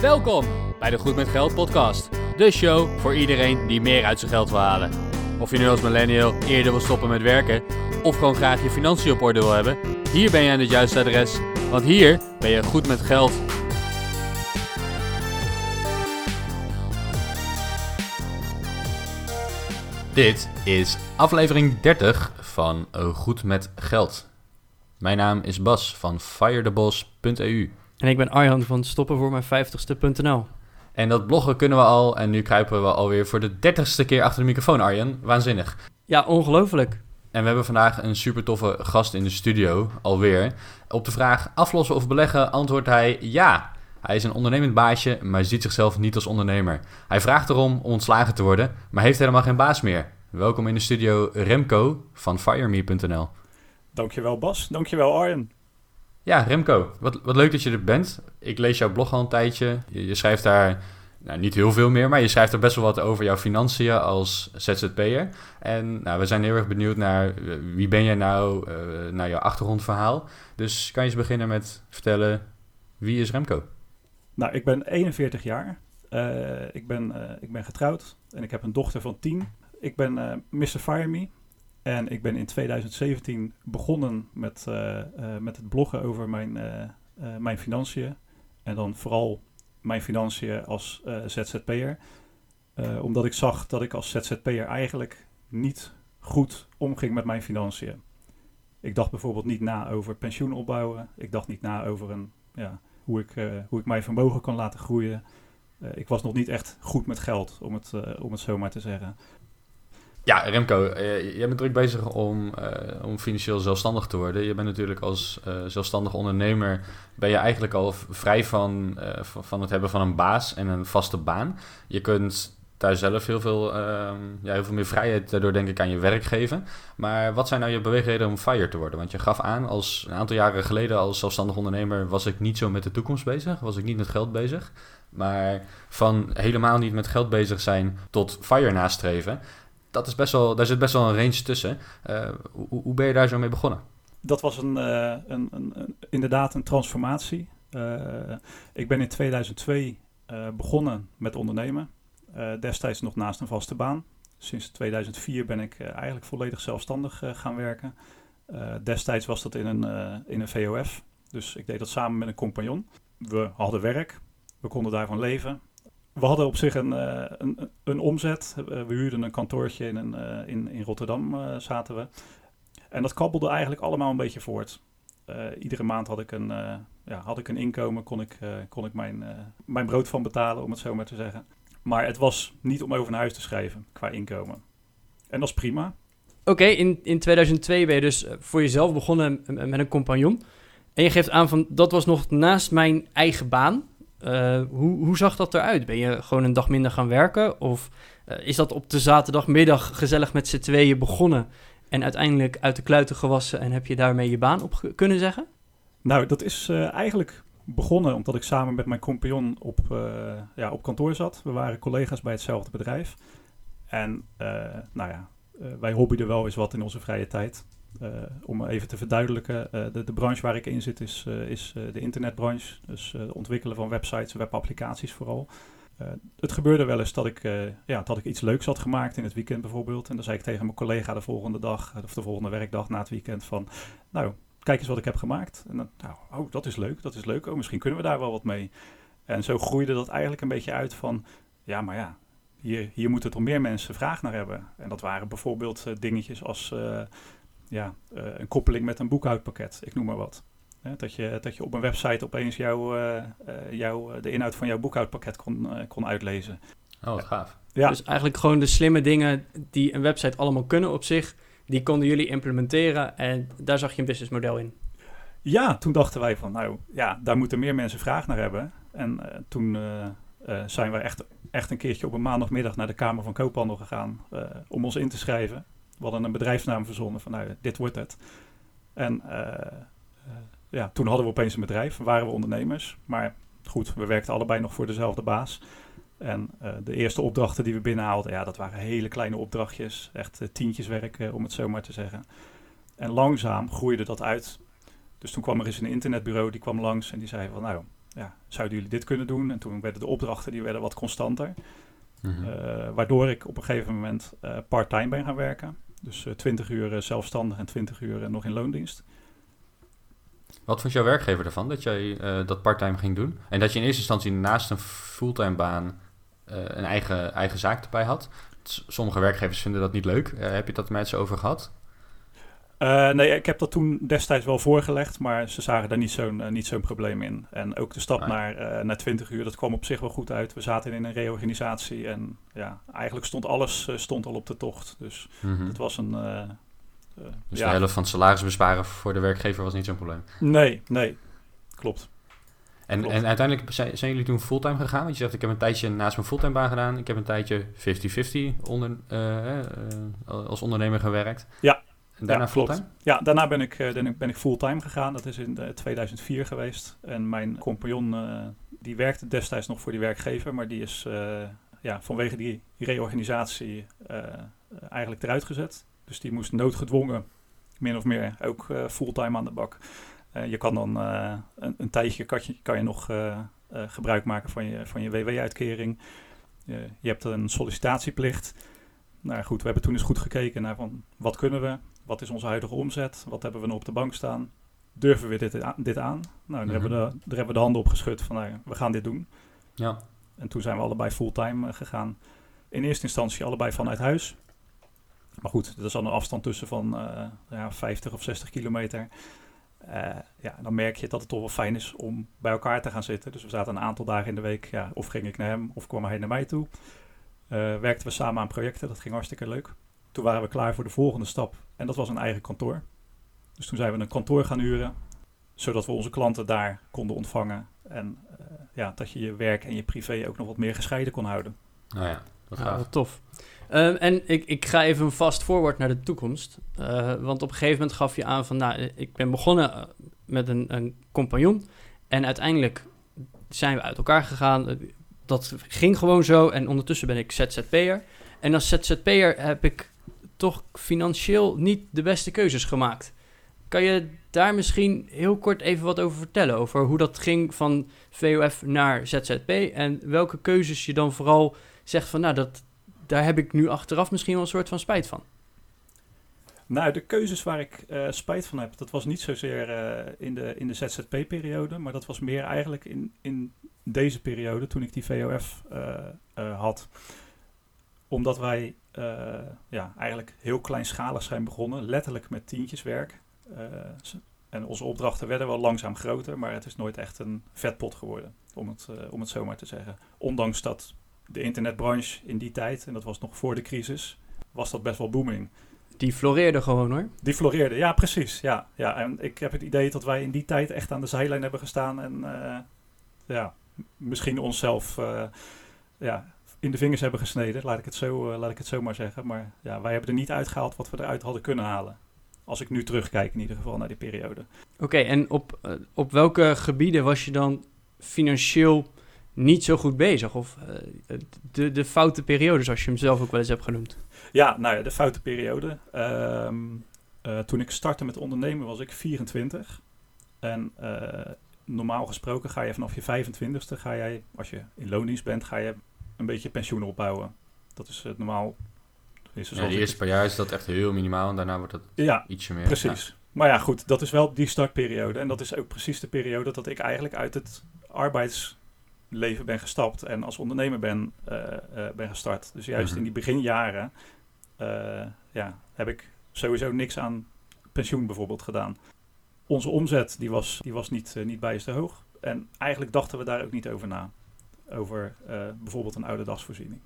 Welkom bij de Goed met Geld podcast. De show voor iedereen die meer uit zijn geld wil halen. Of je nu als millennial eerder wil stoppen met werken of gewoon graag je financiën op orde wil hebben, hier ben je aan het juiste adres, want hier ben je goed met geld. Dit is aflevering 30 van Goed met Geld. Mijn naam is Bas van firetheboss.eu. En ik ben Arjan van stoppen voor mijn 50ste.nl. En dat bloggen kunnen we al en nu kruipen we alweer voor de 30ste keer achter de microfoon, Arjan. Waanzinnig. Ja, ongelooflijk. En we hebben vandaag een super toffe gast in de studio, alweer. Op de vraag aflossen of beleggen antwoordt hij ja. Hij is een ondernemend baasje, maar ziet zichzelf niet als ondernemer. Hij vraagt erom om ontslagen te worden, maar heeft helemaal geen baas meer. Welkom in de studio Remco van fireme.nl. Dankjewel Bas, dankjewel Arjen. Ja, Remco, wat, wat leuk dat je er bent. Ik lees jouw blog al een tijdje. Je, je schrijft daar nou, niet heel veel meer, maar je schrijft er best wel wat over jouw financiën als ZZP'er. En nou, we zijn heel erg benieuwd naar eh, wie ben jij nou, uh, naar jouw achtergrondverhaal. Dus kan je eens beginnen met vertellen, wie is Remco? Nou, ik ben 41 jaar. Uh, ik, ben, ik ben getrouwd en ik heb een dochter van 10. Ik ben Mr. Fire Me. En ik ben in 2017 begonnen met, met het bloggen over mijn, mijn financiën. En dan vooral mijn financiën als ZZP'er. omdat ik zag dat ik als ZZP'er eigenlijk niet goed omging met mijn financiën. Ik dacht bijvoorbeeld niet na over pensioen opbouwen. Ik dacht niet na over een, ja, hoe, ik, hoe ik mijn vermogen kan laten groeien. Ik was nog niet echt goed met geld, om het, om het zo maar te zeggen. Ja, Remco, jij bent druk bezig om, om financieel zelfstandig te worden. Je bent natuurlijk als zelfstandig ondernemer, ben je eigenlijk al vrij van, van het hebben van een baas en een vaste baan. Je kunt daar zelf heel veel, uh, ja, heel veel meer vrijheid daardoor denk ik aan je werk geven. Maar wat zijn nou je beweegredenen om FIRE te worden? Want je gaf aan, als een aantal jaren geleden als zelfstandig ondernemer was ik niet zo met de toekomst bezig, was ik niet met geld bezig. Maar van helemaal niet met geld bezig zijn tot FIRE nastreven, dat is best wel, daar zit best wel een range tussen. Uh, hoe, hoe ben je daar zo mee begonnen? Dat was een, uh, een, een, een, inderdaad een transformatie. Uh, ik ben in 2002 begonnen met ondernemen. Destijds nog naast een vaste baan. Sinds 2004 ben ik eigenlijk volledig zelfstandig gaan werken. destijds was dat in een, in een VOF. Dus ik deed dat samen met een compagnon. We hadden werk. We konden daarvan leven. We hadden op zich een, een, een omzet. we huurden een kantoortje in, een, in, in Rotterdam zaten we. En dat kabbelde eigenlijk allemaal een beetje voort. iedere maand had ik een, ja, had ik een inkomen, kon ik, kon ik mijn, mijn brood van betalen, om het zo maar te zeggen. Maar het was niet om over naar huis te schrijven qua inkomen. En dat is prima. Oké, in, in 2002 ben je dus voor jezelf begonnen met een compagnon. En je geeft aan van dat was nog naast mijn eigen baan. Uh, hoe, hoe zag dat eruit? Ben je gewoon een dag minder gaan werken? Of uh, is dat op de zaterdagmiddag gezellig met z'n tweeën begonnen en uiteindelijk uit de kluiten gewassen en heb je daarmee je baan op kunnen zeggen? Nou, dat is uh, eigenlijk begonnen omdat ik samen met mijn compagnon op, ja, op kantoor zat. We waren collega's bij hetzelfde bedrijf. En nou ja, wij hobbyden wel eens wat in onze vrije tijd. Om even te verduidelijken, de, de, branche waar ik in zit is, is de internetbranche. Dus het ontwikkelen van websites, webapplicaties vooral. het gebeurde wel eens dat ik, ja, dat ik iets leuks had gemaakt in het weekend bijvoorbeeld. En dan zei ik tegen mijn collega de volgende dag, of de volgende werkdag na het weekend van... Nou, kijk eens wat ik heb gemaakt. En dan, nou, oh, dat is leuk, dat is leuk. Oh, misschien kunnen we daar wel wat mee. En zo groeide dat eigenlijk een beetje uit van, ja, maar ja, hier, hier moeten toch meer mensen vraag naar hebben. En dat waren bijvoorbeeld dingetjes als ja, uh, een koppeling met een boekhoudpakket, ik noem maar wat. dat, je, dat je op een website opeens jou, jou, de inhoud van jouw boekhoudpakket kon, kon uitlezen. Oh, wat gaaf. Ja. Dus eigenlijk gewoon de slimme dingen die een website allemaal kunnen op zich, die konden jullie implementeren en daar zag je een businessmodel in. Ja, toen dachten wij van, nou ja, daar moeten meer mensen vraag naar hebben. En uh, toen uh, uh, zijn we echt, echt een keertje op een maandagmiddag naar de Kamer van Koophandel gegaan om ons in te schrijven. We hadden een bedrijfsnaam verzonnen van, nou, dit wordt het. En ja, toen hadden we opeens een bedrijf, waren we ondernemers. Maar goed, we werkten allebei nog voor dezelfde baas. En uh, de eerste opdrachten die we binnenhaalden, ja, dat waren hele kleine opdrachtjes. Echt uh, tientjes werk, uh, om het zo maar te zeggen. En langzaam groeide dat uit. Dus toen kwam er eens een internetbureau, die kwam langs en die zei van... nou, ja, zouden jullie dit kunnen doen? En toen werden de opdrachten die werden wat constanter. Mhm. Eh, waardoor ik op een gegeven moment part-time ben gaan werken. Dus uh, 20 uur zelfstandig en 20 uur nog in loondienst. Wat vond jouw werkgever ervan dat jij dat part-time ging doen? En dat je in eerste instantie naast een fulltime baan een eigen, eigen zaak erbij had? Sommige werkgevers vinden dat niet leuk. heb je dat met ze over gehad? Uh, nee, ik heb dat toen destijds wel voorgelegd, maar ze zagen daar niet zo'n uh, niet zo'n probleem in. En ook de stap naar, uh, naar 20 uur, dat kwam op zich wel goed uit. We zaten in een reorganisatie en ja, eigenlijk stond alles stond al op de tocht. Dus mm -hmm. het was een... dus ja. de helft van het salaris besparen voor de werkgever was niet zo'n probleem? Nee, nee, klopt. En, klopt. en uiteindelijk zijn, zijn, jullie toen fulltime gegaan? Want je zegt, ik heb een tijdje naast mijn fulltime baan gedaan. Ik heb een tijdje 50-50 onder, als ondernemer gewerkt. Ja, en daarna ja, fulltime? Ja, daarna ben ik, ben ik fulltime gegaan. Dat is in 2004 geweest. En mijn compagnon, uh, die werkte destijds nog voor die werkgever, maar die is ja, vanwege die reorganisatie eigenlijk eruit gezet. Dus die moest noodgedwongen, min of meer, ook fulltime aan de bak. je kan dan een, een, tijdje kan je, kan je nog gebruik maken van je, van je WW-uitkering. je hebt een sollicitatieplicht. Nou goed, we hebben toen eens goed gekeken naar van wat kunnen we, wat is onze huidige omzet? Wat hebben we nog op de bank staan? Durven we dit, dit aan? Nou, daar, hebben we de, daar hebben we de handen op geschud van nou, we gaan dit doen. Ja. En toen zijn we allebei fulltime uh, gegaan. In eerste instantie allebei vanuit huis. Maar goed, er is al een afstand tussen van uh, ja, 50 of 60 kilometer. Uh, ja, dan merk je dat het toch wel fijn is om bij elkaar te gaan zitten. Dus we zaten een aantal dagen in de week, ja, of ging ik naar hem of kwam hij naar mij toe. werkten we samen aan projecten, dat ging hartstikke leuk. Toen waren we klaar voor de volgende stap en dat was een eigen kantoor. Dus toen zijn we een kantoor gaan huren, zodat we onze klanten daar konden ontvangen. En uh, ja, dat je je werk en je privé ook nog wat meer gescheiden kon houden. Nou ja, dat ja, wat tof. Um, en ik, ik ga even vast forward naar de toekomst. Uh, want op een gegeven moment gaf je aan van, nou, ik ben begonnen met een, een compagnon. En uiteindelijk zijn we uit elkaar gegaan. Dat ging gewoon zo. En ondertussen ben ik ZZP'er. En als ZZP'er heb ik toch financieel niet de beste keuzes gemaakt. Kan je daar misschien heel kort even wat over vertellen? Over hoe dat ging van VOF naar ZZP en welke keuzes je dan vooral zegt van, nou, dat, daar heb ik nu achteraf misschien wel een soort van spijt van. Nou, de keuzes waar ik uh, spijt van heb, dat was niet zozeer uh, in de, in de ZZP-periode, maar dat was meer eigenlijk in, in deze periode toen ik die VOF uh, had. Omdat wij uh, ja, eigenlijk heel kleinschalig zijn begonnen. Letterlijk met tientjeswerk. Uh, en onze opdrachten werden wel langzaam groter, maar het is nooit echt een vetpot geworden, om het, uh, om het zo maar te zeggen. Ondanks dat de internetbranche in die tijd, en dat was nog voor de crisis, was dat best wel booming. Die floreerde gewoon hoor. Die floreerde, ja precies. Ja, ja. En ik heb het idee dat wij in die tijd echt aan de zijlijn hebben gestaan en ja, misschien onszelf ja, in de vingers hebben gesneden, laat ik het zo, uh, laat ik het zo maar zeggen. Maar ja, wij hebben er niet uitgehaald wat we eruit hadden kunnen halen. Als ik nu terugkijk in ieder geval naar die periode. Oké, en op, uh, op welke gebieden was je dan financieel niet zo goed bezig? Of uh, de, de foute periode, zoals je hem zelf ook wel eens hebt genoemd? Ja, nou ja, de foute periode. Um, toen ik startte met ondernemen was ik 24. En normaal gesproken ga je vanaf je 25ste, ga jij, als je in loondienst bent, ga je een beetje pensioen opbouwen. Dat is het normaal. Is ja, de eerste paar jaar is dat echt heel minimaal en daarna wordt het ja, ietsje meer. Precies. Ja. Maar ja, goed, dat is wel die startperiode. En dat is ook precies de periode dat ik eigenlijk uit het arbeidsleven ben gestapt en als ondernemer ben, uh, uh, ben gestart. Dus juist mm-hmm. in die beginjaren uh, ja, heb ik sowieso niks aan pensioen bijvoorbeeld gedaan. Onze omzet die was, die was niet, niet bijster hoog. En eigenlijk dachten we daar ook niet over na over uh, bijvoorbeeld een oude dagsvoorziening.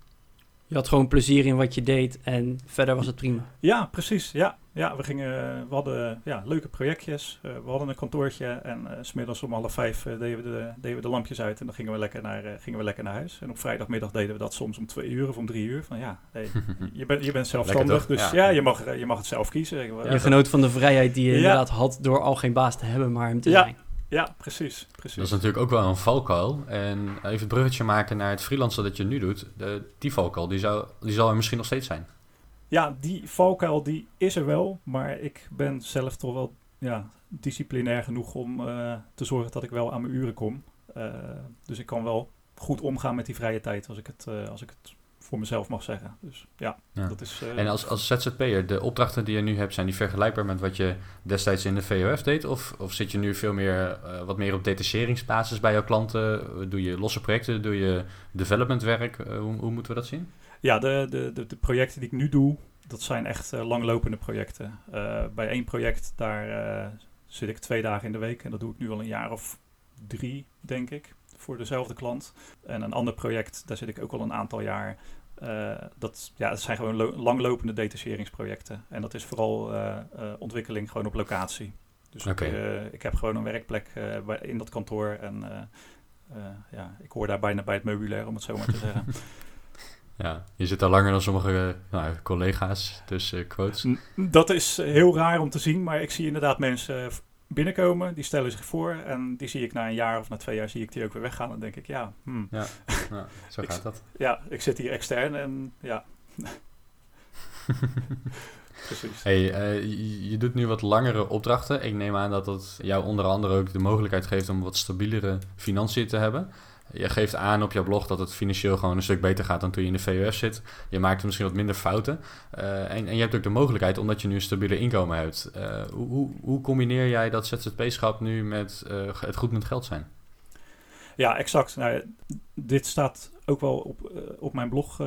Je had gewoon plezier in wat je deed en verder was het prima. Ja, precies. Ja, ja we, gingen, we hadden ja, leuke projectjes. Uh, we hadden een kantoortje en uh, smiddags om half vijf uh, deden, we de, deden we de lampjes uit en dan gingen we, lekker naar, gingen we lekker naar huis. En op vrijdagmiddag deden we dat soms om twee uur of om drie uur. Van ja, hey, je, bent je bent zelfstandig, dus ja. ja, je, mag, je mag het zelf kiezen. Je genoot van de vrijheid die je ja. inderdaad had door al geen baas te hebben, maar hem te ja. zijn. Ja, precies, precies. Dat is natuurlijk ook wel een valkuil. En even het bruggetje maken naar het freelancen dat je nu doet. De, die valkuil, die, zou, die zal er misschien nog steeds zijn. Ja, die valkuil die is er wel. Maar ik ben zelf toch wel ja, disciplinair genoeg om uh, te zorgen dat ik wel aan mijn uren kom. dus ik kan wel goed omgaan met die vrije tijd als ik het, als ik het voor mezelf mag zeggen. Dus ja, dat is... en als, als ZZP'er, de opdrachten die je nu hebt, zijn die vergelijkbaar met wat je destijds in de VOF deed? Of, of zit je nu veel meer, wat meer op detacheringsbasis bij jouw klanten? Doe je losse projecten? Doe je developmentwerk? hoe, hoe moeten we dat zien? Ja, de, de, de, projecten die ik nu doe, dat zijn echt langlopende projecten. Bij één project, daar zit ik twee dagen in de week. En dat doe ik nu al een jaar of drie, denk ik, voor dezelfde klant. En een ander project, daar zit ik ook al een aantal jaar. dat, ja, dat zijn gewoon langlopende detacheringsprojecten. En dat is vooral ontwikkeling gewoon op locatie. Dus okay. ik, ik, heb gewoon een werkplek in dat kantoor. En ja, ik hoor daar bijna bij het meubilair, om het zo maar te zeggen. Ja, je zit daar langer dan sommige nou, collega's, dus uh, quotes. Dat is heel raar om te zien, maar ik zie inderdaad mensen binnenkomen, die stellen zich voor en die zie ik na een jaar of na twee jaar zie ik die ook weer weggaan. En denk ik, ja, hmm. ja, ja, zo gaat dat. Ja, ik zit hier extern en ja. Precies. Hey, uh, je, doet nu wat langere opdrachten. Ik neem aan dat dat jou onder andere ook de mogelijkheid geeft om wat stabielere financiën te hebben. Je geeft aan op jouw blog dat het financieel gewoon een stuk beter gaat dan toen je in de VUF zit. Je maakt misschien wat minder fouten. Uh, en, en je hebt ook de mogelijkheid, omdat je nu een stabiele inkomen hebt. Uh, hoe, hoe, combineer jij dat ZZP-schap nu met uh, het goed met geld zijn? Ja, exact. Nou, dit staat ook wel op, op mijn blog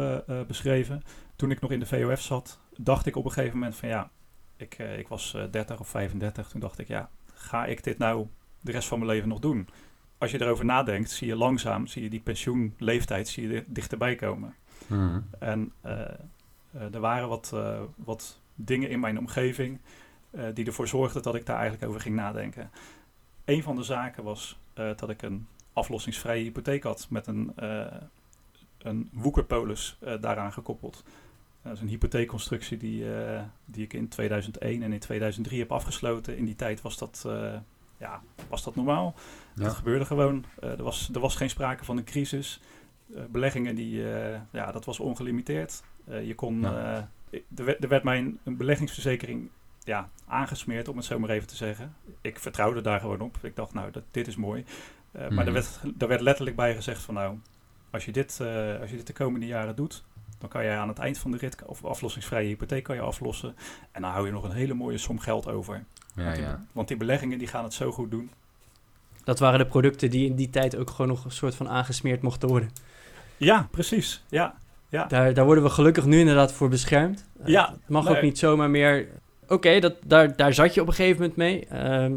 beschreven. Toen ik nog in de VOF zat, dacht ik op een gegeven moment van ja, ik, ik was 30 of 35. Toen dacht ik ja, ga ik dit nou de rest van mijn leven nog doen? Als je erover nadenkt, zie je langzaam zie je die pensioenleeftijd zie je dichterbij komen. Mhm. En uh, er waren wat, uh, wat dingen in mijn omgeving die ervoor zorgden dat ik daar eigenlijk over ging nadenken. Een van de zaken was dat ik een aflossingsvrije hypotheek had met een, een woekerpolis daaraan gekoppeld. Dat is een hypotheekconstructie die, die ik in 2001 en in 2003 heb afgesloten. In die tijd was dat, ja, was dat normaal. Dat gebeurde gewoon. Uh, er, was, er was geen sprake van een crisis. Uh, beleggingen, die, uh, ja, dat was ongelimiteerd. je kon, ja. er, werd, er werd mij een, een, beleggingsverzekering ja, aangesmeerd, om het zo maar even te zeggen. Ik vertrouwde daar gewoon op. Ik dacht, nou, dat, dit is mooi. Mm. Maar er mhm. werd, er werd letterlijk bij gezegd van, nou, als je, dit, als je dit de komende jaren doet, dan kan je aan het eind van de rit, of aflossingsvrije hypotheek kan je aflossen. En dan hou je nog een hele mooie som geld over. Ja, want, die, ja. want die beleggingen die gaan het zo goed doen. Dat waren de producten die in die tijd ook gewoon nog een soort van aangesmeerd mochten worden. Ja, precies. Ja, ja. Daar, daar worden we gelukkig nu inderdaad voor beschermd. Eh, ja, het mag ook niet zomaar meer... Oké, dat daar, daar zat je op een gegeven moment mee. Ehm,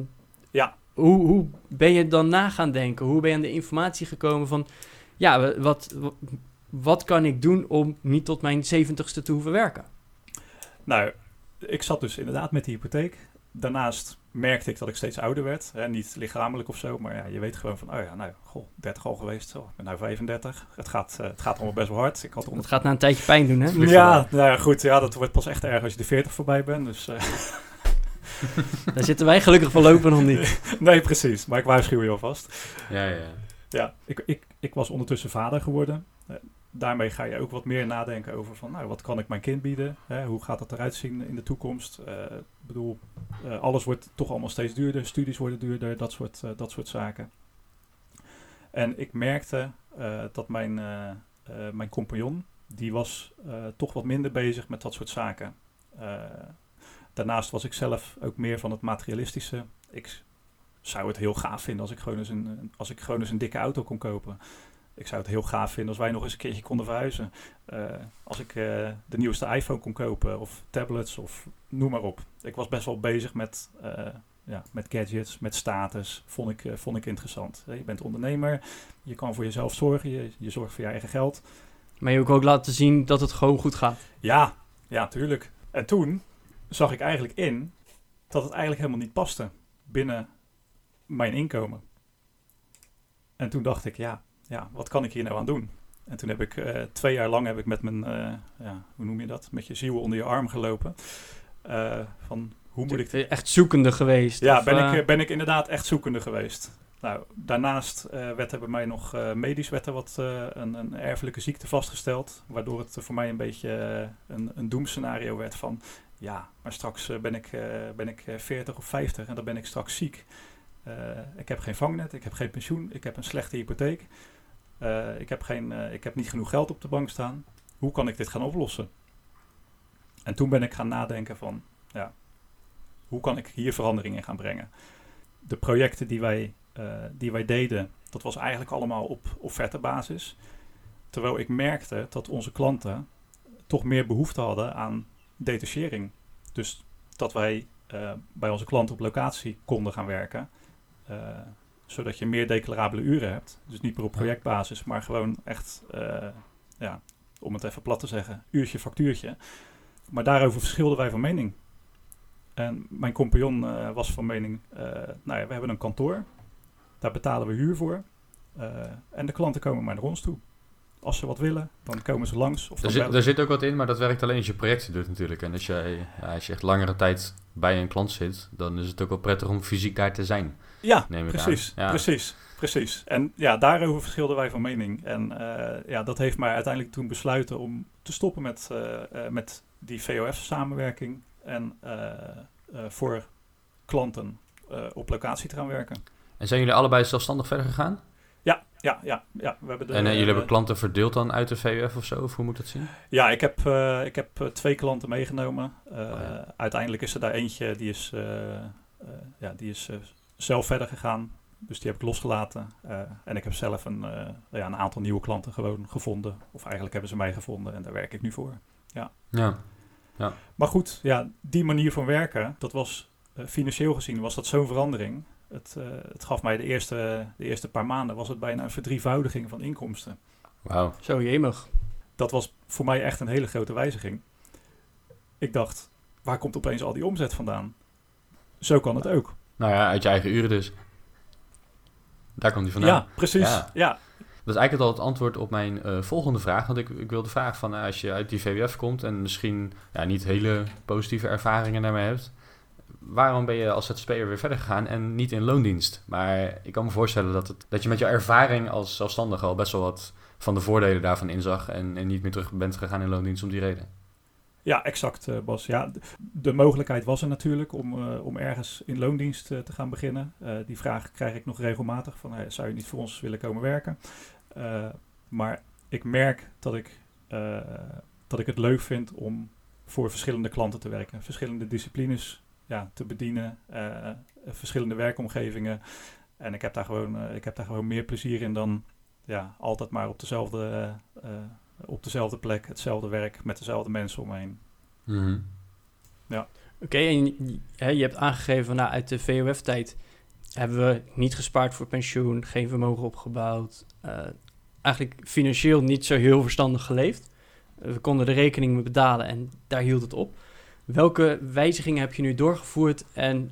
ja. Hoe, hoe ben je dan na gaan denken? Hoe ben je aan de informatie gekomen van... Ja, wat, wat kan ik doen om niet tot mijn zeventigste te hoeven werken? Nou, ik zat dus inderdaad met die hypotheek. Daarnaast merkte ik dat ik steeds ouder werd. Hè? Niet lichamelijk of zo, maar ja, je weet gewoon van, oh ja, nou, goh, 30 al geweest. Oh, ik ben nu 35. Het gaat, uh, het gaat allemaal best wel hard. Ik had Het gaat na een tijdje pijn doen, hè? Ja, nou ja, goed. Ja, dat wordt pas echt erg als je de 40 voorbij bent. Dus, uh... Daar zitten wij gelukkig voorlopig nog niet. nee, precies. Maar ik waarschuw je alvast. Ja, ja. Ja, ik, ik, ik was ondertussen vader geworden daarmee ga je ook wat meer nadenken over van, nou, wat kan ik mijn kind bieden? Hè? Hoe gaat dat eruit zien in de toekomst? Uh, ik bedoel, uh, alles wordt toch allemaal steeds duurder, studies worden duurder, dat soort, uh, dat soort zaken. En ik merkte dat mijn, mijn compagnon, die was toch wat minder bezig met dat soort zaken. daarnaast was ik zelf ook meer van het materialistische. Ik zou het heel gaaf vinden als ik gewoon eens een, als ik gewoon eens een dikke auto kon kopen ik zou het heel gaaf vinden als wij nog eens een keertje konden verhuizen. Uh, als ik uh, de nieuwste iPhone kon kopen of tablets of noem maar op. Ik was best wel bezig met, uh, ja, met gadgets, met status. Vond ik, vond ik interessant. Je bent ondernemer, je kan voor jezelf zorgen, je, je zorgt voor je eigen geld. Maar je ook ook laten zien dat het gewoon goed gaat. Ja, ja, tuurlijk. En toen zag ik eigenlijk in dat het eigenlijk helemaal niet paste binnen mijn inkomen. En toen dacht ik, ja, ja, wat kan ik hier nou aan doen? En toen heb ik uh, twee jaar lang heb ik met mijn, uh, ja, hoe noem je dat? Met je ziel onder je arm gelopen. Uh, van hoe moet ik... Echt zoekende geweest? Ja, ben, ik, ben ik inderdaad echt zoekende geweest. Nou, daarnaast werd er bij mij nog medisch werd er wat, een, een, erfelijke ziekte vastgesteld. Waardoor het voor mij een beetje een, een doemscenario werd van... Ja, maar straks ben, ik, ben ik 40 of 50 en dan ben ik straks ziek. Eh, ik heb geen vangnet, ik heb geen pensioen, ik heb een slechte hypotheek. Eh, ik, heb geen, eh, ik heb niet genoeg geld op de bank staan. Hoe kan ik dit gaan oplossen? En toen ben ik gaan nadenken van, ja, hoe kan ik hier verandering in gaan brengen? De projecten die wij, eh, die wij deden, dat was eigenlijk allemaal op offertebasis. Terwijl ik merkte dat onze klanten toch meer behoefte hadden aan detachering. Dus dat wij bij onze klanten op locatie konden gaan werken. Zodat je meer declarabele uren hebt. Dus niet meer op projectbasis, maar gewoon echt, eh, ja, om het even plat te zeggen, uurtje factuurtje. Maar daarover verschilden wij van mening. En mijn compagnon eh, was van mening, eh, nou ja, we hebben een kantoor. Daar betalen we huur voor. En de klanten komen maar naar ons toe. Als ze wat willen, dan komen ze langs. Of Er zit, er zit ook wat in, maar dat werkt alleen als je projecten doet natuurlijk. En als je, ja, als je echt langere tijd bij een klant zit, dan is het ook wel prettig om fysiek daar te zijn. Ja, precies. Ja. precies, precies. En ja, daarover verschilden wij van mening. En eh, ja, dat heeft mij uiteindelijk toen besluiten om te stoppen met, eh, eh, met die VOF-samenwerking en voor klanten op locatie te gaan werken. En zijn jullie allebei zelfstandig verder gegaan? Ja, ja, ja, ja. We hebben de, en jullie hebben klanten verdeeld dan uit de VUF of zo? Of hoe moet dat zien? Ja, ik heb, ik heb twee klanten meegenomen. Ja. Uiteindelijk is er daar eentje die is, ja, die is zelf verder gegaan. Dus die heb ik losgelaten. Eh, en ik heb zelf een, eh, ja, een aantal nieuwe klanten gewoon gevonden. Of eigenlijk hebben ze mij gevonden en daar werk ik nu voor. Ja. Maar goed, ja, die manier van werken, dat was eh, financieel gezien was dat zo'n verandering. Het, eh, het gaf mij de eerste, de eerste paar maanden was het bijna een verdrievoudiging van inkomsten. Wauw. Zo jemig. dat was voor mij echt een hele grote wijziging. Ik dacht, waar komt opeens al die omzet vandaan? Zo kan het ook. Nou ja, uit je eigen uren dus. Daar komt die vandaan. Ja, precies. Ja. Ja. Dat is eigenlijk al het antwoord op mijn eh, volgende vraag. Want ik, ik wilde vragen van, eh, als je uit die VWF komt en misschien ja, niet hele positieve ervaringen daarmee hebt, waarom ben je als ZZP'er weer verder gegaan en niet in loondienst? Maar ik kan me voorstellen dat, het, dat je met jouw ervaring als zelfstandige al best wel wat van de voordelen daarvan inzag en, en niet meer terug bent gegaan in loondienst om die reden. Ja, exact, eh, Bas. Ja, de mogelijkheid was er natuurlijk om, eh, om ergens in loondienst eh, te gaan beginnen. Die vraag krijg ik nog regelmatig van, zou je niet voor ons willen komen werken? Maar ik merk dat ik, dat ik het leuk vind om voor verschillende klanten te werken. Verschillende disciplines ja, te bedienen, verschillende werkomgevingen. En ik heb, daar gewoon, ik heb daar gewoon meer plezier in dan ja, altijd maar op dezelfde, op dezelfde plek, hetzelfde werk, met dezelfde mensen om me heen. Mhm. Oké, en je- hè, je hebt aangegeven, nou, uit de VOF-tijd hebben we niet gespaard voor pensioen, geen vermogen opgebouwd. eh, eigenlijk financieel niet zo heel verstandig geleefd. Eh, we konden de rekening betalen en daar hield het op. Welke wijzigingen heb je nu doorgevoerd en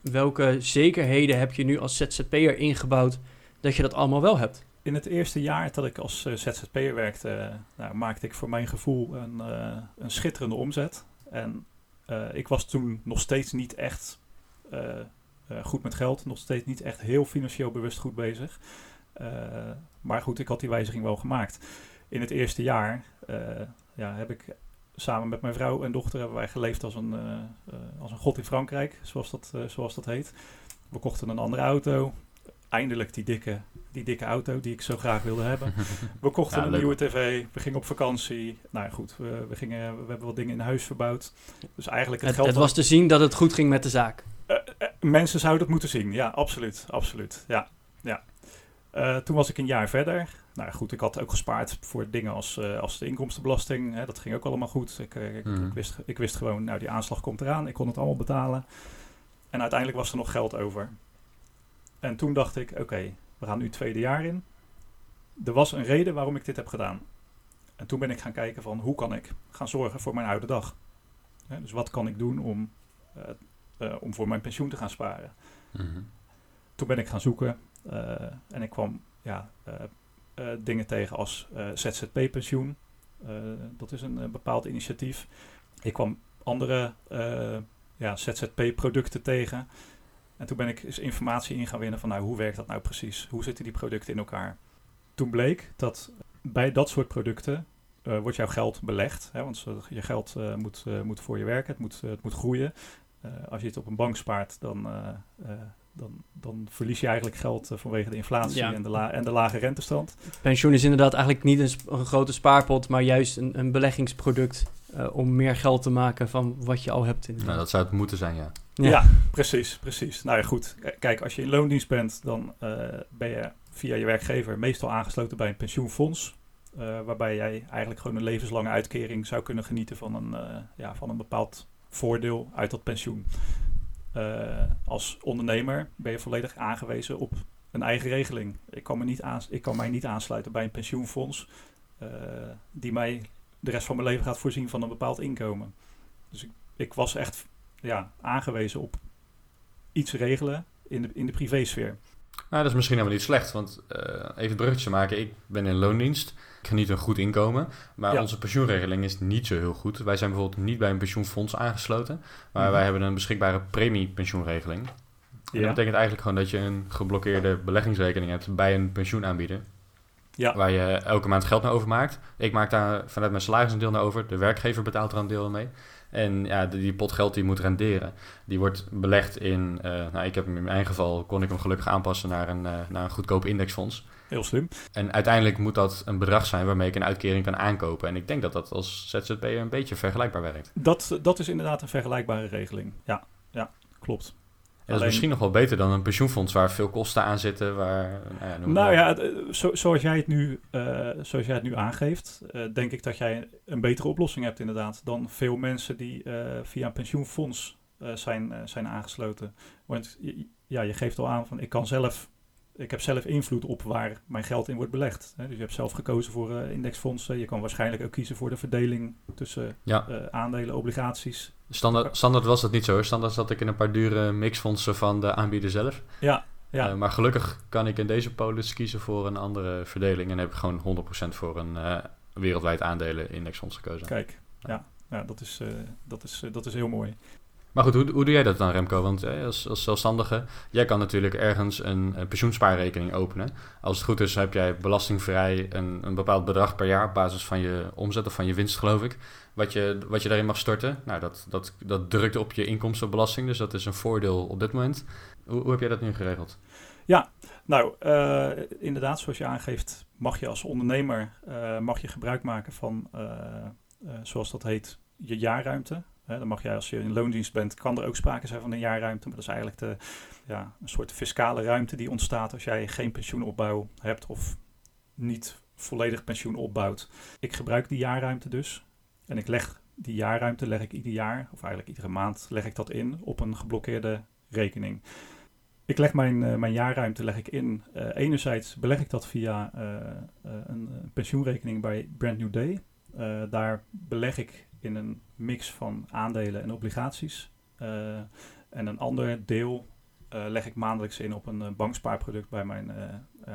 welke zekerheden heb je nu als ZZP'er ingebouwd dat je dat allemaal wel hebt? In het eerste jaar dat ik als eh, ZZP'er werkte, eh, nou, maakte ik voor mijn gevoel een, eh, een schitterende omzet. En ik was toen nog steeds niet echt goed met geld, nog steeds niet echt heel financieel bewust goed bezig. Maar goed, ik had die wijziging wel gemaakt. In het eerste jaar ja, heb ik samen met mijn vrouw en dochter hebben wij geleefd als een, als een god in Frankrijk, zoals dat, zoals dat heet. We kochten een andere auto. Eindelijk die dikke, die dikke auto die ik zo graag wilde hebben. We kochten Ja, een leuk. nieuwe tv. We gingen op vakantie. Nou ja, goed, we, we, gingen, we hebben wat dingen in huis verbouwd. Dus eigenlijk het, Het, geld... het was te zien dat het goed ging met de zaak. eh, eh, mensen zouden het moeten zien. Ja, absoluut. Absoluut. Ja, ja. Eh, toen was ik een jaar verder. Nou goed, ik had ook gespaard voor dingen als, als de inkomstenbelasting. Hè, dat ging ook allemaal goed. Ik, ik, Mhm. ik, wist, ik wist gewoon, nou die aanslag komt eraan. Ik kon het allemaal betalen. En uiteindelijk was er nog geld over. En toen dacht ik, oké, we gaan nu het tweede jaar in. Er was een reden waarom ik dit heb gedaan. En toen ben ik gaan kijken van hoe kan ik gaan zorgen voor mijn oude dag. Dus wat kan ik doen om, eh, eh, om voor mijn pensioen te gaan sparen. Mhm. Toen ben ik gaan zoeken eh, en ik kwam ja, dingen tegen als ZZP-pensioen. Dat is een bepaald initiatief. Ik kwam andere ja, ZZP-producten tegen. En toen ben ik eens informatie in gaan winnen van nou, hoe werkt dat nou precies? Hoe zitten die producten in elkaar? Toen bleek dat bij dat soort producten eh, wordt jouw geld belegd. Hè, want je geld eh, moet, eh, moet voor je werken, het moet, het moet groeien. Eh, als je het op een bank spaart, dan, eh, eh, dan, dan verlies je eigenlijk geld vanwege de inflatie Ja. en, de la- en de lage rentestand. Pensioen is inderdaad eigenlijk niet een, sp- een grote spaarpot, maar juist een, een beleggingsproduct eh, om meer geld te maken van wat je al hebt. In Nou, dat zou het moeten zijn, ja. Ja. Precies, precies. Nou ja, goed. Kijk, als je in loondienst bent, dan eh, ben je via je werkgever meestal aangesloten bij een pensioenfonds. eh, waarbij jij eigenlijk gewoon een levenslange uitkering zou kunnen genieten van een, eh, ja, van een bepaald voordeel uit dat pensioen. Als ondernemer ben je volledig aangewezen op een eigen regeling. Ik kan, me niet ik kan mij niet aansluiten bij een pensioenfonds die mij de rest van mijn leven gaat voorzien van een bepaald inkomen. Dus ik, ik was echt ja, aangewezen op iets regelen in de, in de privésfeer. Nou, dat is misschien helemaal niet slecht, want eh, even een bruggetje maken. Ik ben in loondienst. Ik geniet een goed inkomen, maar Ja. onze pensioenregeling is niet zo heel goed. Wij zijn bijvoorbeeld niet bij een pensioenfonds aangesloten, maar Mhm. wij hebben een beschikbare premiepensioenregeling. En Ja. Dat betekent eigenlijk gewoon dat je een geblokkeerde beleggingsrekening hebt bij een pensioenaanbieder. Ja. Waar je elke maand geld naar overmaakt. Ik maak daar vanuit mijn salaris een deel naar over. De werkgever betaalt er een deel mee. En ja, die, die pot geld die moet renderen. Die wordt belegd in... eh, nou, ik heb hem in mijn geval... kon ik hem gelukkig aanpassen naar een, eh, naar een goedkoop indexfonds. Heel slim. En uiteindelijk moet dat een bedrag zijn waarmee ik een uitkering kan aankopen. En ik denk dat dat als ZZP'er een beetje vergelijkbaar werkt. Dat, dat is inderdaad een vergelijkbare regeling. Ja, ja klopt. Dat is misschien nog wel beter dan een pensioenfonds waar veel kosten aan zitten. Waar, nou ja, Nou ja, het, eh, zo, zoals, jij het nu, eh, zoals jij het nu aangeeft, eh, denk ik dat jij een betere oplossing hebt inderdaad dan veel mensen die via een pensioenfonds zijn, zijn aangesloten. Want ja, je geeft al aan van ik kan zelf, ik heb zelf invloed op waar mijn geld in wordt belegd. Hè? Dus je hebt zelf gekozen voor eh, indexfondsen. Je kan waarschijnlijk ook kiezen voor de verdeling tussen Ja. eh, aandelen, obligaties. Standaard, standaard was dat niet zo. Standaard zat ik in een paar dure mixfondsen van de aanbieder zelf. Ja, ja. Eh, maar gelukkig kan ik in deze polis kiezen voor een andere verdeling. En heb ik gewoon 100% voor een wereldwijd aandelen indexfonds gekozen. Kijk, ja, ja dat, is, dat, is, dat is heel mooi. Maar goed, hoe, hoe doe jij dat dan Remco? Want eh, als, als zelfstandige, jij kan natuurlijk ergens een, pensioenspaarrekening openen. Als het goed is heb jij belastingvrij een, een bepaald bedrag per jaar op basis van je omzet of van je winst geloof ik. Wat je, wat je daarin mag storten. Nou, dat, dat, dat drukt op je inkomstenbelasting, dus dat is een voordeel op dit moment. Hoe, hoe heb jij dat nu geregeld? Nou, eh, inderdaad, zoals je aangeeft, mag je als ondernemer eh, mag je gebruik maken van, zoals dat heet, je jaarruimte. Dan mag jij als je in loondienst bent, kan er ook sprake zijn van een jaarruimte. Maar dat is eigenlijk de, ja, een soort fiscale ruimte die ontstaat als jij geen pensioenopbouw hebt of niet volledig pensioen opbouwt. Ik gebruik die jaarruimte dus. En ik leg die jaarruimte leg ik ieder jaar, of eigenlijk iedere maand, leg ik dat in op een geblokkeerde rekening. Ik leg mijn, eh, mijn jaarruimte leg ik in. Eh, enerzijds beleg ik dat via eh, een, pensioenrekening bij Brand New Day. Eh, daar beleg ik in een mix van aandelen en obligaties. Eh, en een ander deel eh, leg ik maandelijks in op een bankspaarproduct bij mijn,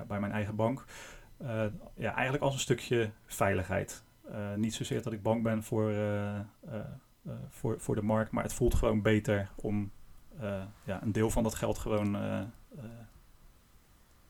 bij mijn eigen bank. Ja, eigenlijk als een stukje veiligheid. Niet zozeer dat ik bang ben voor, voor, voor de markt, maar het voelt gewoon beter om ja, een deel van dat geld gewoon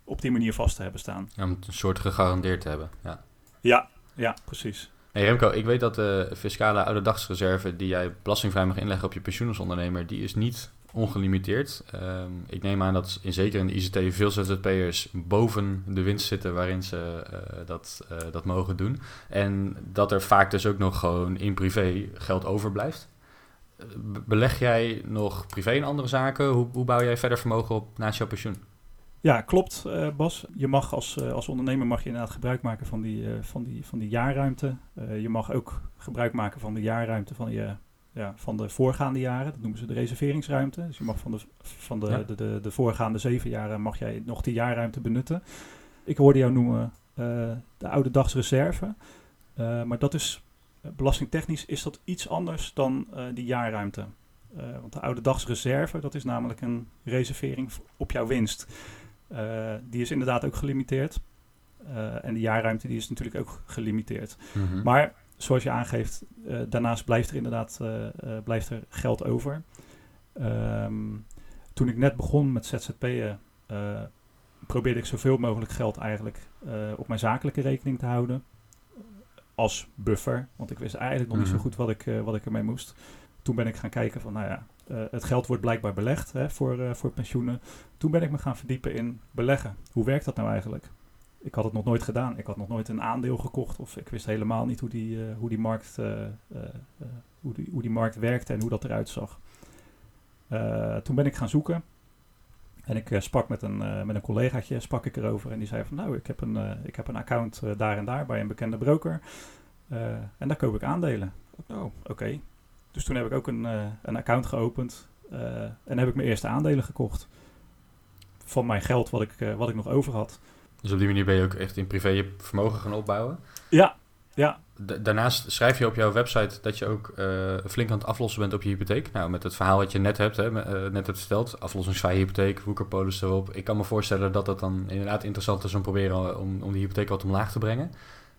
op die manier vast te hebben staan. Ja, om het een soort gegarandeerd te hebben. Ja. Ja, ja, precies. Hey Remco, ik weet dat de fiscale ouderdagsreserve die jij belastingvrij mag inleggen op je pensioen als ondernemer, die is niet ongelimiteerd. Ehm, ik neem aan dat in, zeker in de ICT veel ZZP'ers boven de winst zitten waarin ze eh, dat, eh, dat mogen doen. En dat er vaak dus ook nog gewoon in privé geld overblijft. Be- Beleg jij nog privé in andere zaken? Hoe, hoe bouw jij verder vermogen op naast jouw pensioen? Ja, klopt eh, Bas. Je mag als, eh, als ondernemer mag je inderdaad gebruik maken van die, eh, van die, van die jaarruimte. Je mag ook gebruik maken van de jaarruimte van, je, ja, van de voorgaande jaren. Dat noemen ze de reserveringsruimte. Dus je mag van de, van de, Ja. de, de, de voorgaande zeven jaren mag jij nog die jaarruimte benutten. Ik hoorde jou noemen de oude dagsreserve. Maar dat is belastingtechnisch is dat iets anders dan die jaarruimte. Want de oude dagsreserve, dat is namelijk een reservering op jouw winst. Eh, die is inderdaad ook gelimiteerd. Eh, en de jaarruimte die is natuurlijk ook gelimiteerd. Mhm. Maar zoals je aangeeft, eh, daarnaast blijft er inderdaad blijft er geld over. Ehm, toen ik net begon met ZZP'en, probeerde ik zoveel mogelijk geld eigenlijk op mijn zakelijke rekening te houden. Als buffer, want ik wist eigenlijk nog niet Mhm. zo goed wat ik, wat ik ermee moest. Toen ben ik gaan kijken van, nou ja, het geld wordt blijkbaar belegd hè, voor, voor pensioenen. Toen ben ik me gaan verdiepen in beleggen. Hoe werkt dat nou eigenlijk? Ik had het nog nooit gedaan. Ik had nog nooit een aandeel gekocht of ik wist helemaal niet hoe die, hoe die, markt, hoe die, hoe die markt werkte en hoe dat eruit zag. toen ben ik gaan zoeken. En ik sprak met een, met een collegaatje, sprak ik erover. En die zei van nou, ik heb een, ik heb een account daar en daar bij een bekende broker. en daar koop ik aandelen. Oh, oké. Dus toen heb ik ook een, uh, een account geopend uh, en heb ik mijn eerste aandelen gekocht. Van mijn geld wat ik, uh, wat ik nog over had. Dus op die manier ben je ook echt in privé je vermogen gaan opbouwen? Ja, ja. daarnaast schrijf je op jouw website dat je ook flink aan het aflossen bent op je hypotheek. Nou, met het verhaal wat je net hebt, hè, net hebt verteld, aflossingsvrije hypotheek, woekerpolis erop. Ik kan me voorstellen dat dat dan inderdaad interessant is om proberen om, om die hypotheek wat omlaag te brengen.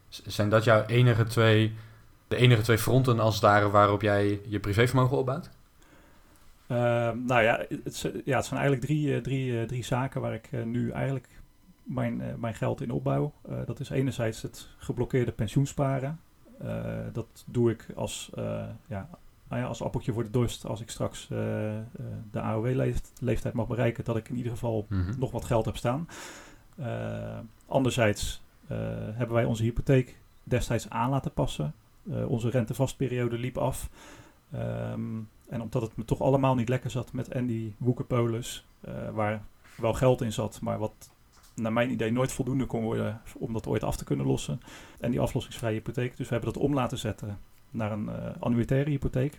zijn dat jouw enige twee de enige twee fronten als het waarop jij je privévermogen opbouwt? Uh, nou ja het, ja, het zijn eigenlijk drie, eh, drie, uh, drie zaken waar ik uh, nu eigenlijk mijn, mijn geld in opbouw. dat is enerzijds het geblokkeerde pensioensparen. dat doe ik als, ja, nou ja, als appeltje voor de dorst als ik straks de AOW-leeftijd mag bereiken, dat ik in ieder geval mm -hmm. nog wat geld heb staan. anderzijds hebben wij onze hypotheek destijds aan laten passen. Uh, onze rentevastperiode liep af. Um, en omdat het me toch allemaal niet lekker zat met Andy Woekerpolis, uh, waar wel geld in zat, maar wat naar mijn idee nooit voldoende kon worden om dat ooit af te kunnen lossen. En die aflossingsvrije hypotheek. Dus we hebben dat om laten zetten naar een uh, annuitaire hypotheek.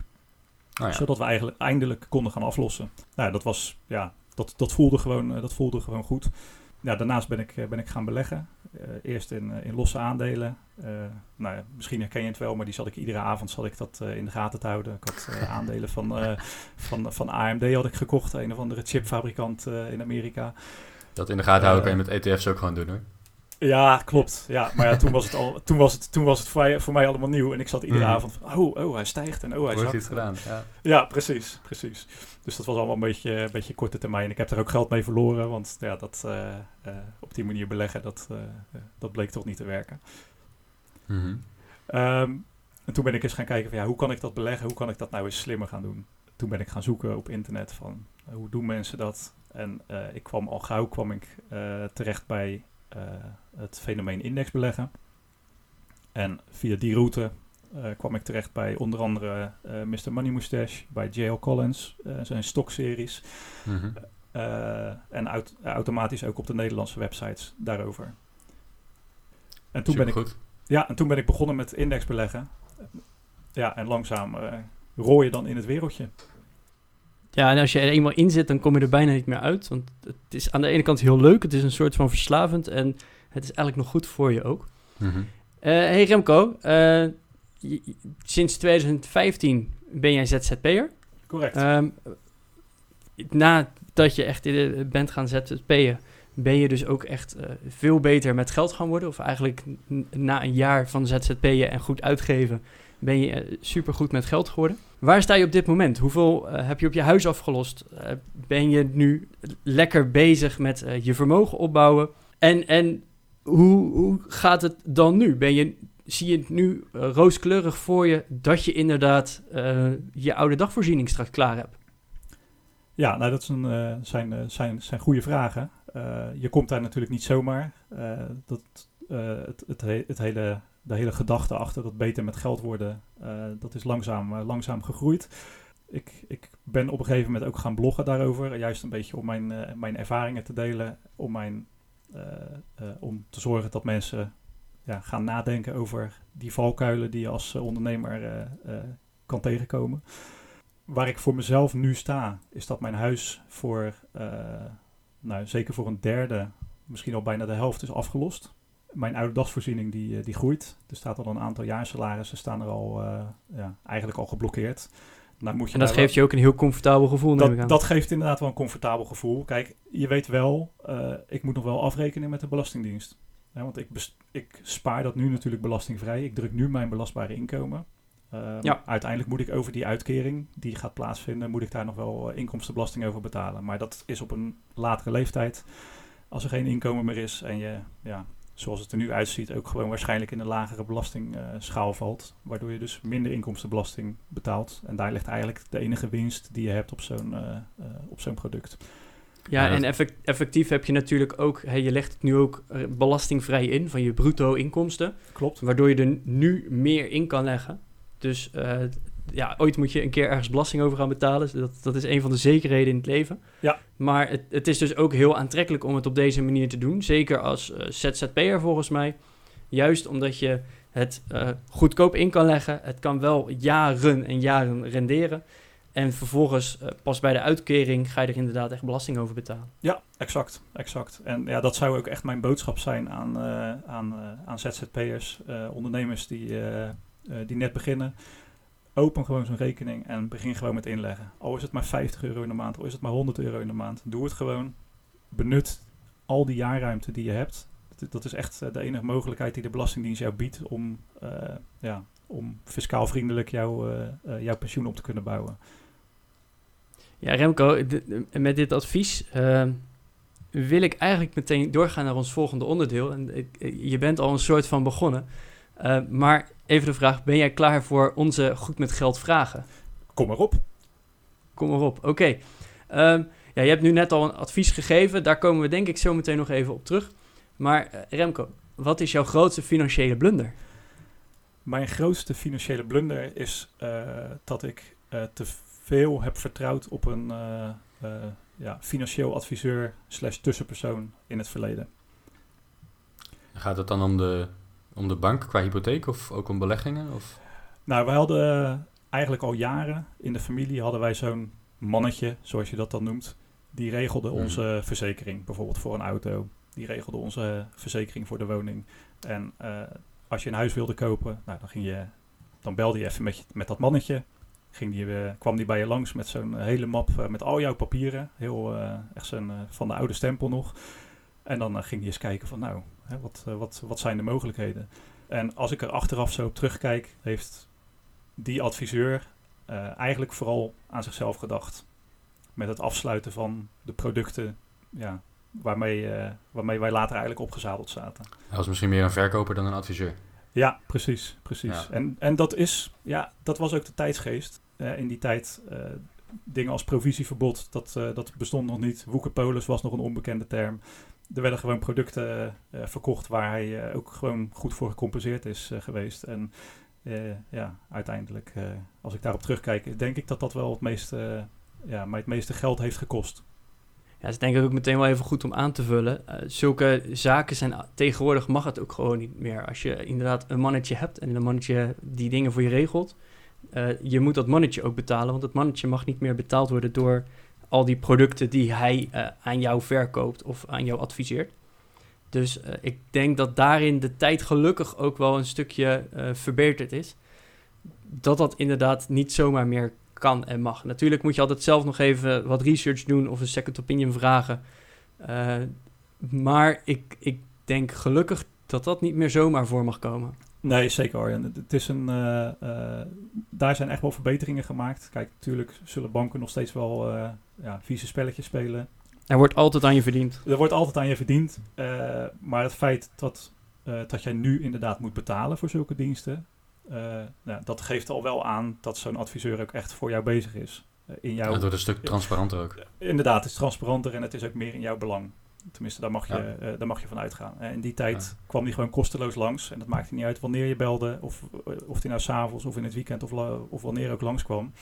Oh ja. Zodat we eigenlijk eindelijk konden gaan aflossen. Nou, dat was, ja, dat, dat, voelde, gewoon, dat voelde gewoon goed. Ja, daarnaast ben ik, ben ik gaan beleggen. Uh, eerst in, in losse aandelen. Uh, nou ja, misschien herken je het wel, maar die zat ik iedere avond zat ik dat uh, in de gaten te houden. Ik had uh, aandelen van, van, van AMD had ik gekocht, een of andere chipfabrikant in Amerika. Dat in de gaten houden kan je met ETF's ook gewoon doen hoor. Ja, klopt. Ja, maar ja, toen was het, al, toen was het, toen was het voor, mij, voor mij allemaal nieuw. En ik zat iedere mm. avond van, oh, oh, hij stijgt en oh, hij zakt. iets gedaan, ja. Ja, precies, precies. Dus dat was allemaal een beetje, een beetje korte termijn. Ik heb er ook geld mee verloren, want ja, dat, uh, uh, op die manier beleggen, dat, uh, dat bleek toch niet te werken. Mm -hmm. um, en toen ben ik eens gaan kijken van, ja, hoe kan ik dat beleggen? Hoe kan ik dat nou eens slimmer gaan doen? Toen ben ik gaan zoeken op internet van, hoe doen mensen dat? En ik kwam al gauw kwam ik terecht bij het fenomeen indexbeleggen. En via die route uh, kwam ik terecht bij onder andere uh, Mr. Money Moustache, bij J.L. Collins, zijn stokseries. Mm -hmm. en aut automatisch ook op de Nederlandse websites daarover. En toen, ben ik, ja, en toen ben ik begonnen met indexbeleggen. Ja, en langzaam rooi je dan in het wereldje. Ja, en als je er eenmaal in zit, dan kom je er bijna niet meer uit. Want het is aan de ene kant heel leuk, het is een soort van verslavend en het is eigenlijk nog goed voor je ook. Mm -hmm. uh, hey Remco, uh, sinds 2015 ben jij ZZP'er. Correct. Um, nadat je echt bent gaan ZZP'en, ben je dus ook echt uh, veel beter met geld gaan worden. Of eigenlijk na een jaar van ZZP'en en goed uitgeven, ben je uh, supergoed met geld geworden. Waar sta je op dit moment? Hoeveel uh, heb je op je huis afgelost? Uh, ben je nu lekker bezig met uh, je vermogen opbouwen? En, en hoe, gaat het dan nu? Ben je, zie je het nu rooskleurig voor je dat je inderdaad je oude dagvoorziening straks klaar hebt? Ja, nou dat zijn, zijn, zijn, goede vragen. je komt daar natuurlijk niet zomaar. dat, het, het, he het hele de hele gedachte achter dat beter met geld worden, dat is langzaam, langzaam gegroeid. Ik, ik ben op een gegeven moment ook gaan bloggen daarover, juist een beetje om mijn, mijn ervaringen te delen, om, mijn, om te zorgen dat mensen ja, gaan nadenken over die valkuilen die je als ondernemer kan tegenkomen. Waar ik voor mezelf nu sta, is dat mijn huis voor, nou, zeker voor een derde, misschien al bijna de helft is afgelost mijn oude dagsvoorziening die, eh, die groeit. Er staat al een aantal jaar salarissen staan er al ja, eigenlijk al geblokkeerd. Nou, moet je en dat geeft je ook een heel comfortabel gevoel, dat, dat geeft inderdaad wel een comfortabel gevoel. Kijk, je weet wel, uh, ik moet nog wel afrekenen met de Belastingdienst. Ja, want ik, ik spaar dat nu natuurlijk belastingvrij. Ik druk nu mijn belastbare inkomen. Uh, ja. Uiteindelijk moet ik over die uitkering die gaat plaatsvinden, moet ik daar nog wel inkomstenbelasting over betalen. Maar dat is op een latere leeftijd. Als er geen inkomen meer is en je ja, zoals het er nu uitziet, ook gewoon waarschijnlijk in een lagere belastingschaal valt. Waardoor je dus minder inkomstenbelasting betaalt. En daar ligt eigenlijk de enige winst die je hebt op zo'n eh, eh, op zo'n product. Ja, en effect- effectief heb je natuurlijk ook, je legt het nu ook eh, belastingvrij in van je bruto inkomsten, Klopt. waardoor je er nu meer in kan leggen. Dus eh, ja, ooit moet je een keer ergens belasting over gaan betalen. Dat, dat is een van de zekerheden in het leven. Ja. Maar het, het is dus ook heel aantrekkelijk om het op deze manier te doen. Zeker als eh, ZZP'er volgens mij. Juist omdat je het eh, goedkoop in kan leggen. Het kan wel jaren en jaren renderen. En vervolgens eh, pas bij de uitkering ga je er inderdaad echt belasting over betalen. Ja, exact, exact. En ja, dat zou ook echt mijn boodschap zijn aan, aan, aan ZZP'ers, ondernemers die, die net beginnen. Open gewoon zo'n rekening en begin gewoon met inleggen. Al is het maar 50 euro in de maand, al is het maar 100 euro in de maand. Doe het gewoon. Benut al die jaarruimte die je hebt. Dat, is echt eh, de enige mogelijkheid die de Belastingdienst jou biedt om, eh, ja, om fiscaal vriendelijk jouw, eh, jouw pensioen op te kunnen bouwen. Ja, Remco, met dit advies eh, wil ik eigenlijk meteen doorgaan naar ons volgende onderdeel. En je bent al een soort van begonnen. Eh, maar even de vraag, ben jij klaar voor onze Goed met Geld vragen? Kom erop. Kom maar op. Oké. Ehm, ja, je hebt nu net al een advies gegeven. Daar komen we denk ik zo meteen nog even op terug. Maar eh, Remco, wat is jouw grootste financiële blunder? Mijn grootste financiële blunder is eh, dat ik eh, te veel heb vertrouwd op een eh, eh, ja, financieel adviseur slash tussenpersoon in het verleden. Gaat het dan om de, om de bank qua hypotheek of ook om beleggingen? Of? Nou, wij hadden eh, eigenlijk al jaren in de familie hadden wij zo'n mannetje, zoals je dat dan noemt. Die regelde Mhm. onze verzekering, bijvoorbeeld voor een auto. Die regelde onze verzekering voor de woning. En eh, als je een huis wilde kopen, nou, dan, ging je, dan belde je even met, je, met dat mannetje. Ging die, kwam die bij je langs met zo'n hele map eh, met al jouw papieren. Heel, echt zo'n van de oude stempel nog. En dan ging die eens kijken van nou, hè, wat, eh, wat, wat zijn de mogelijkheden? En als ik er achteraf zo op terugkijk, heeft die adviseur eh, eigenlijk vooral aan zichzelf gedacht. Met het afsluiten van de producten ja, waarmee, eh, waarmee wij later eigenlijk opgezadeld zaten. Hij was misschien meer een verkoper dan een adviseur. Ja, precies. precies. Ja. En, en dat is, ja, dat was ook de tijdsgeest. In die tijd, dingen als provisieverbod, dat, dat bestond nog niet. Woekerpolis was nog een onbekende term. Er werden gewoon producten eh, verkocht waar hij eh, ook gewoon goed voor gecompenseerd is eh, geweest. En eh, ja, uiteindelijk, eh, als ik daarop terugkijk, denk ik dat dat wel het meeste, ja, mij het meeste geld heeft gekost. Ja, dat is denk ik ook meteen wel even goed om aan te vullen. Eh, zulke zaken zijn tegenwoordig mag het ook gewoon niet meer. Als je inderdaad een mannetje hebt en een mannetje die dingen voor je regelt, eh, je moet dat mannetje ook betalen, want het mannetje mag niet meer betaald worden door al die producten die hij eh, aan jou verkoopt of aan jou adviseert. Dus eh, ik denk dat daarin de tijd gelukkig ook wel een stukje eh, verbeterd is. Dat dat inderdaad niet zomaar meer kan en mag. Natuurlijk moet je altijd zelf nog even wat research doen of een second opinion vragen. Maar ik, ik denk gelukkig dat dat niet meer zomaar voor mag komen. Nee, zeker hoor. En het- is een, eh, eh, daar zijn echt wel verbeteringen gemaakt. Kijk, natuurlijk zullen banken nog steeds wel eh, ja, vieze spelletjes spelen. Er wordt altijd aan je verdiend. Er wordt altijd aan je verdiend. eh, maar het feit dat, eh, dat jij nu inderdaad moet betalen voor zulke diensten... eh, nou, dat geeft al wel aan dat zo'n adviseur ook echt voor jou bezig is. In jouw, Het wordt een stuk transparanter ook. Inderdaad, het is transparanter en het is ook meer in jouw belang. Tenminste, daar mag je, Ja. eh, daar mag je van uitgaan. En in die tijd Ja. kwam die gewoon kosteloos langs. En dat maakte niet uit wanneer je belde. Of, eh, of die nou s'avonds of in het weekend of, of wanneer ook langskwam.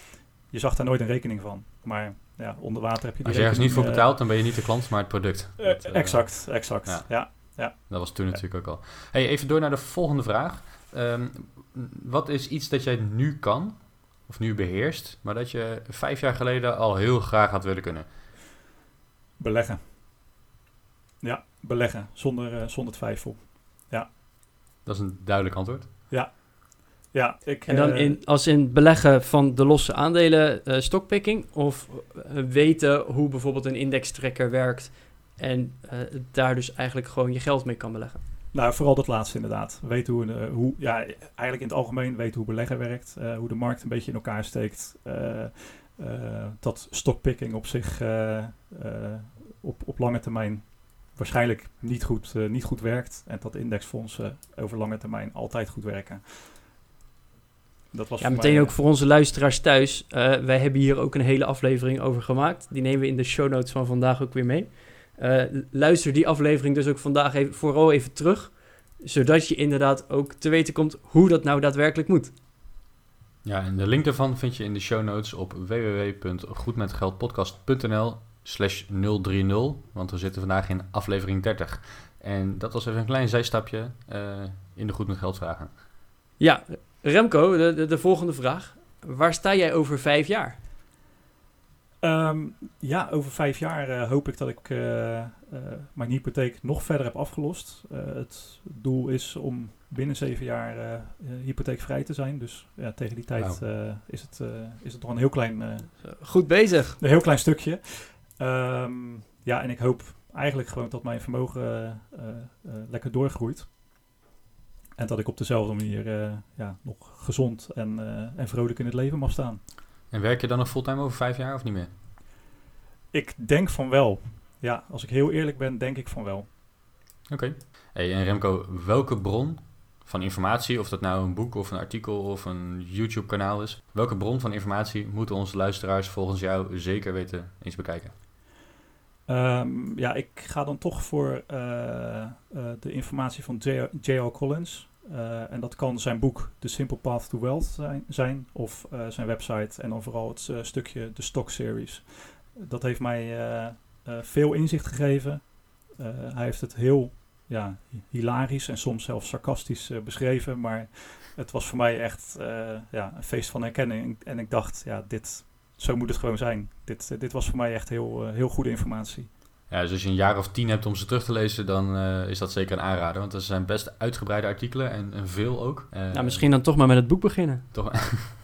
Je zag daar nooit een rekening van. Maar ja, onder water heb je die Als je ergens niet voor betaalt, dan ben je niet de klant, maar het product. eh, Dat, eh, eh, exact, exact. ja. Ja. Dat was toen natuurlijk ook al. Hey, even door naar de volgende vraag. Ehm, wat is iets dat jij nu kan, of nu beheerst, maar dat je vijf jaar geleden al heel graag had willen kunnen? Beleggen. Ja, beleggen. Zonder, eh, zonder twijfel. Dat is een duidelijk antwoord. Ja, ik... En dan eh, in, als in beleggen van de losse aandelen eh stockpicking of weten hoe bijvoorbeeld een indextrekker werkt en eh, daar dus eigenlijk gewoon je geld mee kan beleggen. Nou, vooral dat laatste inderdaad. Weten hoe, eh, hoe ja, eigenlijk in het algemeen weten hoe beleggen werkt, eh, hoe de markt een beetje in elkaar steekt. eh, eh, dat stockpicking op zich eh, eh, op, op lange termijn waarschijnlijk niet goed, eh, niet goed werkt. En dat indexfondsen over lange termijn altijd goed werken. Dat was Ja, voor meteen mij, ook voor onze luisteraars thuis. Eh, wij hebben hier ook een hele aflevering over gemaakt. Die nemen we in de show notes van vandaag ook weer mee. Eh, luister die aflevering dus ook vandaag even, vooral even terug. Zodat je inderdaad ook te weten komt hoe dat nou daadwerkelijk moet. Ja, en de link daarvan vind je in de show notes op www.goedmetgeldpodcast.nl slash 030. Want we zitten vandaag in aflevering 30. En dat was even een klein zijstapje eh, in de Goed met Geld vragen. Ja, Remco, de, de, de volgende vraag. Waar sta jij over vijf jaar? Ehm, ja, over vijf jaar eh, hoop ik dat ik eh, mijn hypotheek nog verder heb afgelost. Eh, het doel is om binnen zeven jaar hypotheekvrij te zijn. Dus ja, tegen die tijd eh, is, het, eh, is het nog een heel klein, eh, Goed bezig. een heel klein stukje. Ehm, ja, en ik hoop eigenlijk gewoon dat mijn vermogen eh, eh, eh, lekker doorgroeit. En dat ik op dezelfde manier ja, nog gezond en, en vrolijk in het leven mag staan. En werk je dan nog fulltime over vijf jaar of niet meer? Ik denk van wel. Ja, als ik heel eerlijk ben, denk ik van wel. Oké. Hey, en Remco, welke bron van informatie, of dat nou een boek of een artikel of een YouTube kanaal is, welke bron van informatie moeten onze luisteraars volgens jou zeker weten eens bekijken? Ehm, ja, ik ga dan toch voor eh, eh, de informatie van J.L. Collins. Eh, en dat kan zijn boek The Simple Path to Wealth zijn, of zijn website en dan vooral het stukje de Stock Series. Dat heeft mij veel inzicht gegeven. Hij heeft het heel ja, hilarisch en soms zelfs sarcastisch beschreven, maar het was voor mij echt ja, een feest van herkenning. En ik dacht, ja, dit, zo moet het gewoon zijn. Dit, dit was voor mij echt heel, eh, heel goede informatie. Ja, dus als je een jaar of tien hebt om ze terug te lezen, dan eh, is dat zeker een aanrader. Want er zijn best uitgebreide artikelen en, en veel ook. Eh, Nou, misschien dan toch maar met het boek beginnen. Toch,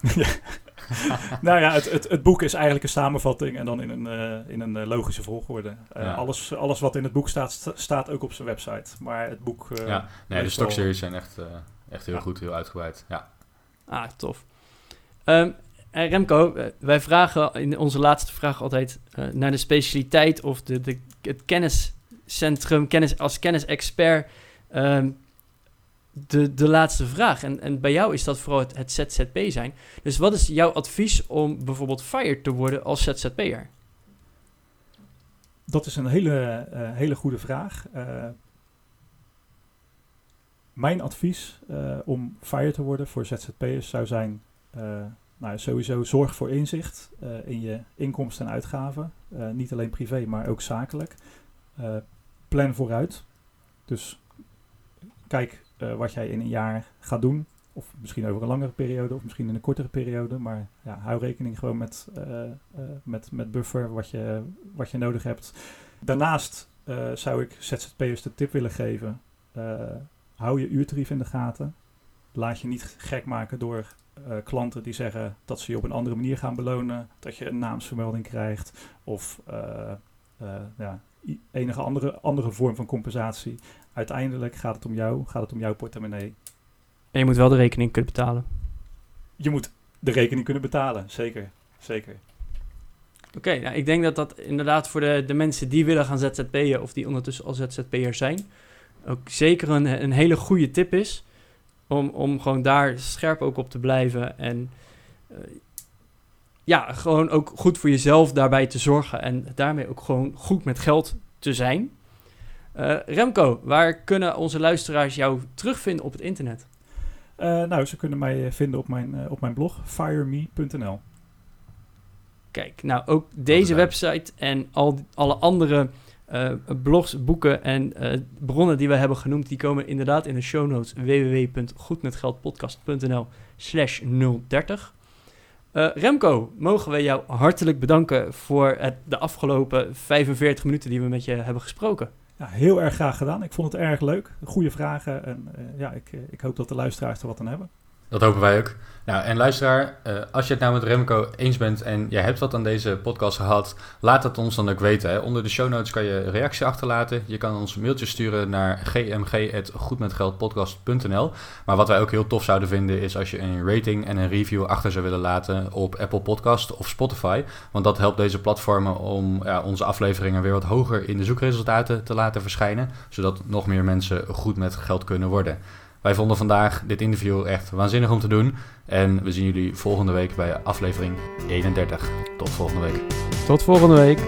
nou ja, het, het, het boek is eigenlijk een samenvatting en dan in een, eh, in een eh, logische volgorde. Eh, Ja. alles, alles wat in het boek staat, sta- staat ook op zijn website. Maar het boek... eh, ja, nee, de meestal- stokseries zijn echt, eh, echt heel Ja. goed, heel uitgebreid. Ja. Ah, tof. Ehm, en Remco, eh, wij vragen in onze laatste vraag altijd eh, naar de specialiteit of de, de, het kenniscentrum, kennis, als kennisexpert, ehm, de, de laatste vraag. En, en bij jou is dat vooral het, ZZP zijn. Dus wat is jouw advies om bijvoorbeeld fired te worden als ZZP'er? Dat is een hele, eh, hele goede vraag. Eh, mijn advies eh, om fire te worden voor ZZP'ers zou zijn... eh, nou, sowieso zorg voor inzicht eh, in je inkomsten en uitgaven. Eh, niet alleen privé, maar ook zakelijk. Eh, plan vooruit. Dus kijk wat jij in een jaar gaat doen. Of misschien over een langere periode, of misschien in een kortere periode. Maar ja, hou rekening gewoon met, met, met buffer, wat je, wat je nodig hebt. Daarnaast zou ik ZZP'ers de tip willen geven. hou je uurtarief in de gaten. Laat je niet gek maken door eh, klanten die zeggen dat ze je op een andere manier gaan belonen. Dat je een naamsvermelding krijgt. Of eh, eh, ja, enige andere, andere vorm van compensatie. Uiteindelijk gaat het om jou, gaat het om jouw portemonnee. En je moet wel de rekening kunnen betalen. Je moet de rekening kunnen betalen, zeker. Zeker. Oké, nou, ik denk dat dat inderdaad voor de, de mensen die willen gaan ZZP'en of die ondertussen al ZZP'er zijn, ook zeker een, een hele goede tip is. Om, om gewoon daar scherp ook op te blijven. En eh, ja, gewoon ook goed voor jezelf daarbij te zorgen. En daarmee ook gewoon goed met geld te zijn. Eh, Remco, waar kunnen onze luisteraars jou terugvinden op het internet? Eh, nou, ze kunnen mij vinden op mijn, op mijn blog fireme.nl. Kijk, nou ook deze website en al alle andere eh, blogs, boeken en eh, bronnen die we hebben genoemd, die komen inderdaad in de show notes www.goedmetgeldpodcast.nl slash 030. Eh, Remco, mogen we jou hartelijk bedanken voor het, de afgelopen 45 minuten die we met je hebben gesproken. Ja, heel erg graag gedaan. Ik vond het erg leuk. Goede vragen. En ja, ik, ik hoop dat de luisteraars er wat aan hebben. Dat hopen wij ook. Nou, en luisteraar, uh, als je het nou met Remco eens bent en jij hebt wat aan deze podcast gehad, laat het ons dan ook weten. Hè. Onder de show notes kan je reactie achterlaten. Je kan ons een mailtje sturen naar gmg.goedmetgeldpodcast.nl. Maar wat wij ook heel tof zouden vinden is als je een rating en een review achter zou willen laten op Apple Podcast of Spotify. Want dat helpt deze platformen om ja, onze afleveringen weer wat hoger in de zoekresultaten te laten verschijnen. Zodat nog meer mensen goed met geld kunnen worden. Wij vonden vandaag dit interview echt waanzinnig om te doen. En we zien jullie volgende week bij aflevering 31. Tot volgende week. Tot volgende week.